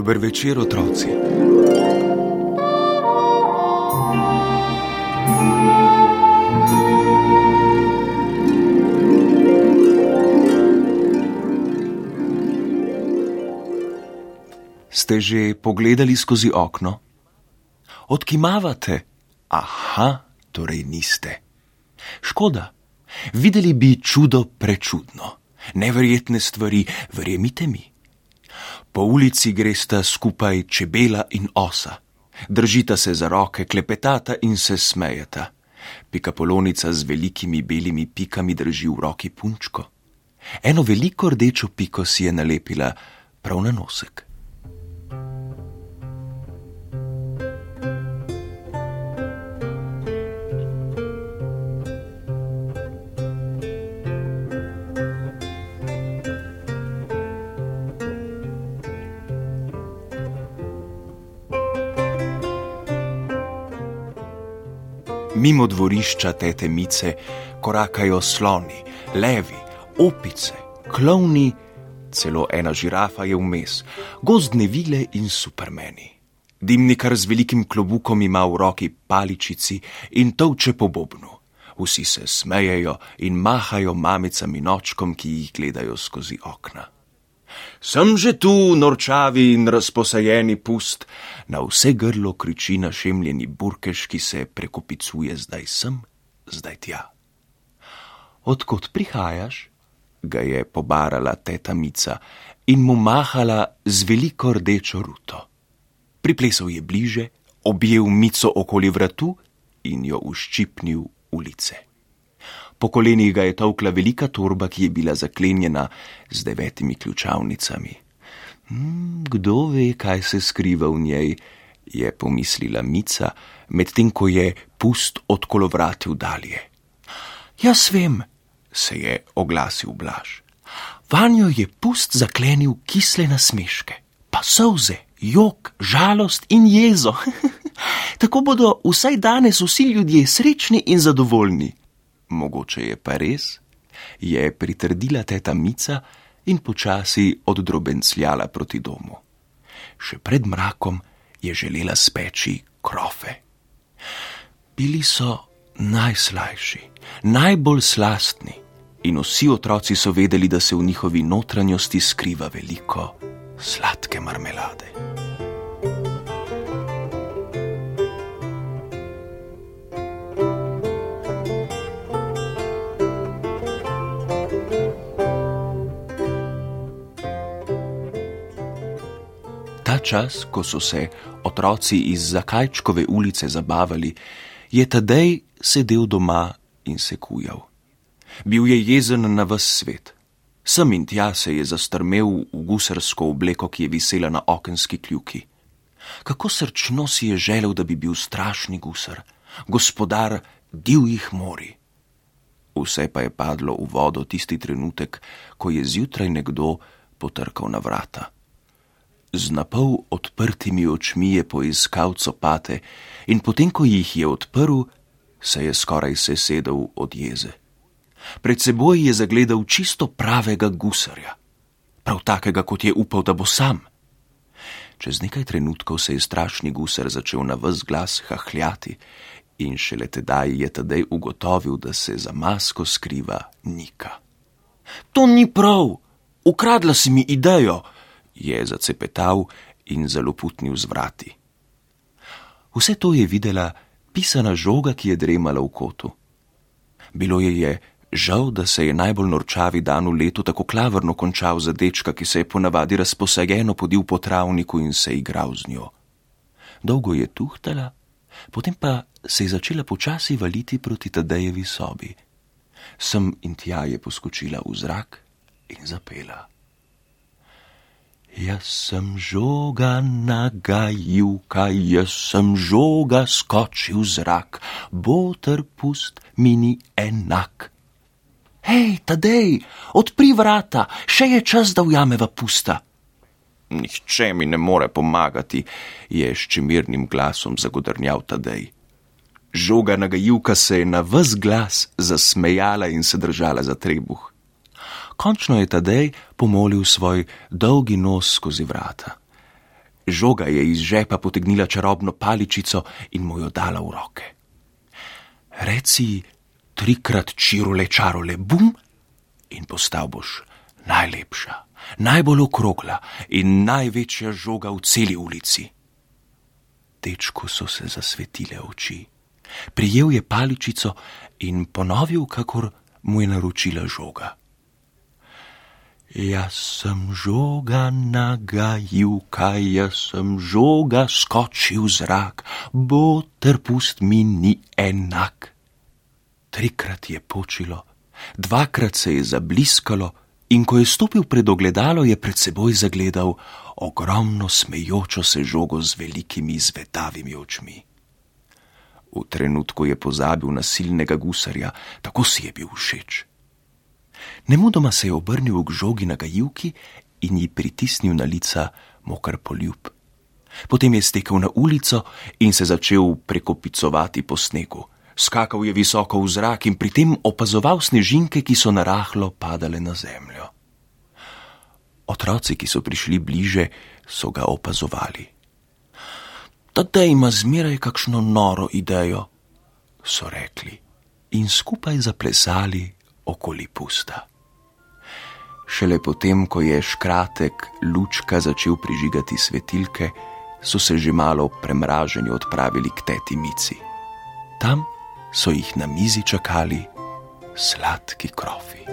večer, otroci. Ste že pogledali skozi okno? Odkimavate? Aha, torej niste. Škoda, videli bi čudo prečudno, neverjetne stvari, verjemite mi. Po ulici gresta skupaj čebela in osa, držita se za roke, klepetata in se smejata. Pikapolonica z velikimi belimi pikami drži v roki punčko. Eno veliko rdečo piko si je nalepila prav na nosek. Mimo dvorišča tete Mice korakajo sloni, levi, opice, klovni, celo ena žirafa je vmes, gozdne vile in supermeni. Dimnikar z velikim klobukom ima v roki paličici in tovče po bobnu. Vsi se smejejo in mahajo mamicam in očkom, ki jih gledajo skozi okna. Sem že tu, norčavi in razposajeni pust, na vse grlo kriči našemljeni burkeš, ki se prekopicuje zdaj sem, zdaj tja. Odkot prihajaš? ga je pobarala teta Mica in mu mahala z veliko rdečo ruto. Priplesal je bliže, objel Mico okoli vratu in jo uščipnil ulice. Po kolenih ga je tovkla velika torba, ki je bila zaklenjena z devetimi ključavnicami. Hmm, kdo ve, kaj se skriva v njej, je pomislila Mica, medtem ko je pust od kolovratil dalje. Jaz vem, se je oglasil Blaž. Vanjo je pust zaklenil kisle nasmeške, pa solze, jok, žalost in jezo. Tako bodo vsaj danes vsi ljudje srečni in zadovoljni mogoče je pa res, je pritrdila teta Mica in počasi oddrobencljala proti domu. Še pred mrakom je želela speči krofe. Bili so najslajši, najbolj slastni in vsi otroci so vedeli, da se v njihovi notranjosti skriva veliko sladke marmelade. Čas, ko so se otroci iz Zakajčkove ulice zabavali, je Tadej sedel doma in se kujal. Bil je jezen na ves svet. Sem in tja se je zastrmel v gusarsko obleko, ki je visela na okenski kljuki. Kako srčno si je želel, da bi bil strašni gusar, gospodar divjih mori. Vse pa je padlo v vodo tisti trenutek, ko je zjutraj nekdo potrkal na vrata z napol odprtimi očmi je poiskal copate in potem, ko jih je odprl, se je skoraj sesedel od jeze. Pred seboj je zagledal čisto pravega gusarja, prav takega, kot je upal, da bo sam. Čez nekaj trenutkov se je strašni gusar začel na vse glas hahljati in šele tedaj je tedaj ugotovil, da se za masko skriva Nika. To ni prav, ukradla si mi idejo, je zacepetal in zaloputnil z vrati. Vse to je videla pisana žoga, ki je dremala v kotu. Bilo je je žal, da se je najbolj norčavi dan v letu tako klavrno končal za dečka, ki se je ponavadi razposajeno podil po travniku in se igral z njo. Dolgo je tuhtala, potem pa se je začela počasi valiti proti Tadejevi sobi. Sem in tja je poskočila v zrak in zapela. Jaz sem žoga nagajivka, jaz sem žoga skočil v zrak, botr pust mi ni enak. Hej, tadej, odpri vrata, še je čas, da ujameva pusta. Nihče mi ne more pomagati, je s čimirnim glasom zagodrnjal tadej. Žoga nagajivka se je na vz glas zasmejala in se držala za trebuh. Končno je Tadej pomolil svoj dolgi nos skozi vrata. Žoga je iz žepa potegnila čarobno paličico in mu jo dala v roke. Reci trikrat čirole čarole bum in postal boš najlepša, najbolj okrogla in največja žoga v celi ulici. Dečku so se zasvetile oči. Prijel je paličico in ponovil, kakor mu je naročila žoga. Jaz sem žoga nagajivka, jaz sem žoga skočil zrak, bo ter pust mi ni enak. Trikrat je počilo, dvakrat se je zabliskalo in ko je stopil pred ogledalo, je pred seboj zagledal ogromno smejočo se žogo z velikimi zvedavimi očmi. V trenutku je pozabil na silnega gusarja, tako si je bil všeč. Nemudoma se je obrnil k žogi na gajivki in ji pritisnil na lica mokr poljub. Potem je stekel na ulico in se začel prekopicovati po snegu. Skakal je visoko v zrak in pri tem opazoval snežinke, ki so narahlo padale na zemljo. Otroci, ki so prišli bliže, so ga opazovali. Tadej ima zmeraj kakšno noro idejo, so rekli, in skupaj zaplesali okoli pusta. Šele potem, ko je škratek lučka začel prižigati svetilke, so se že malo premraženi odpravili k teti Mici. Tam so jih na mizi čakali sladki krofi.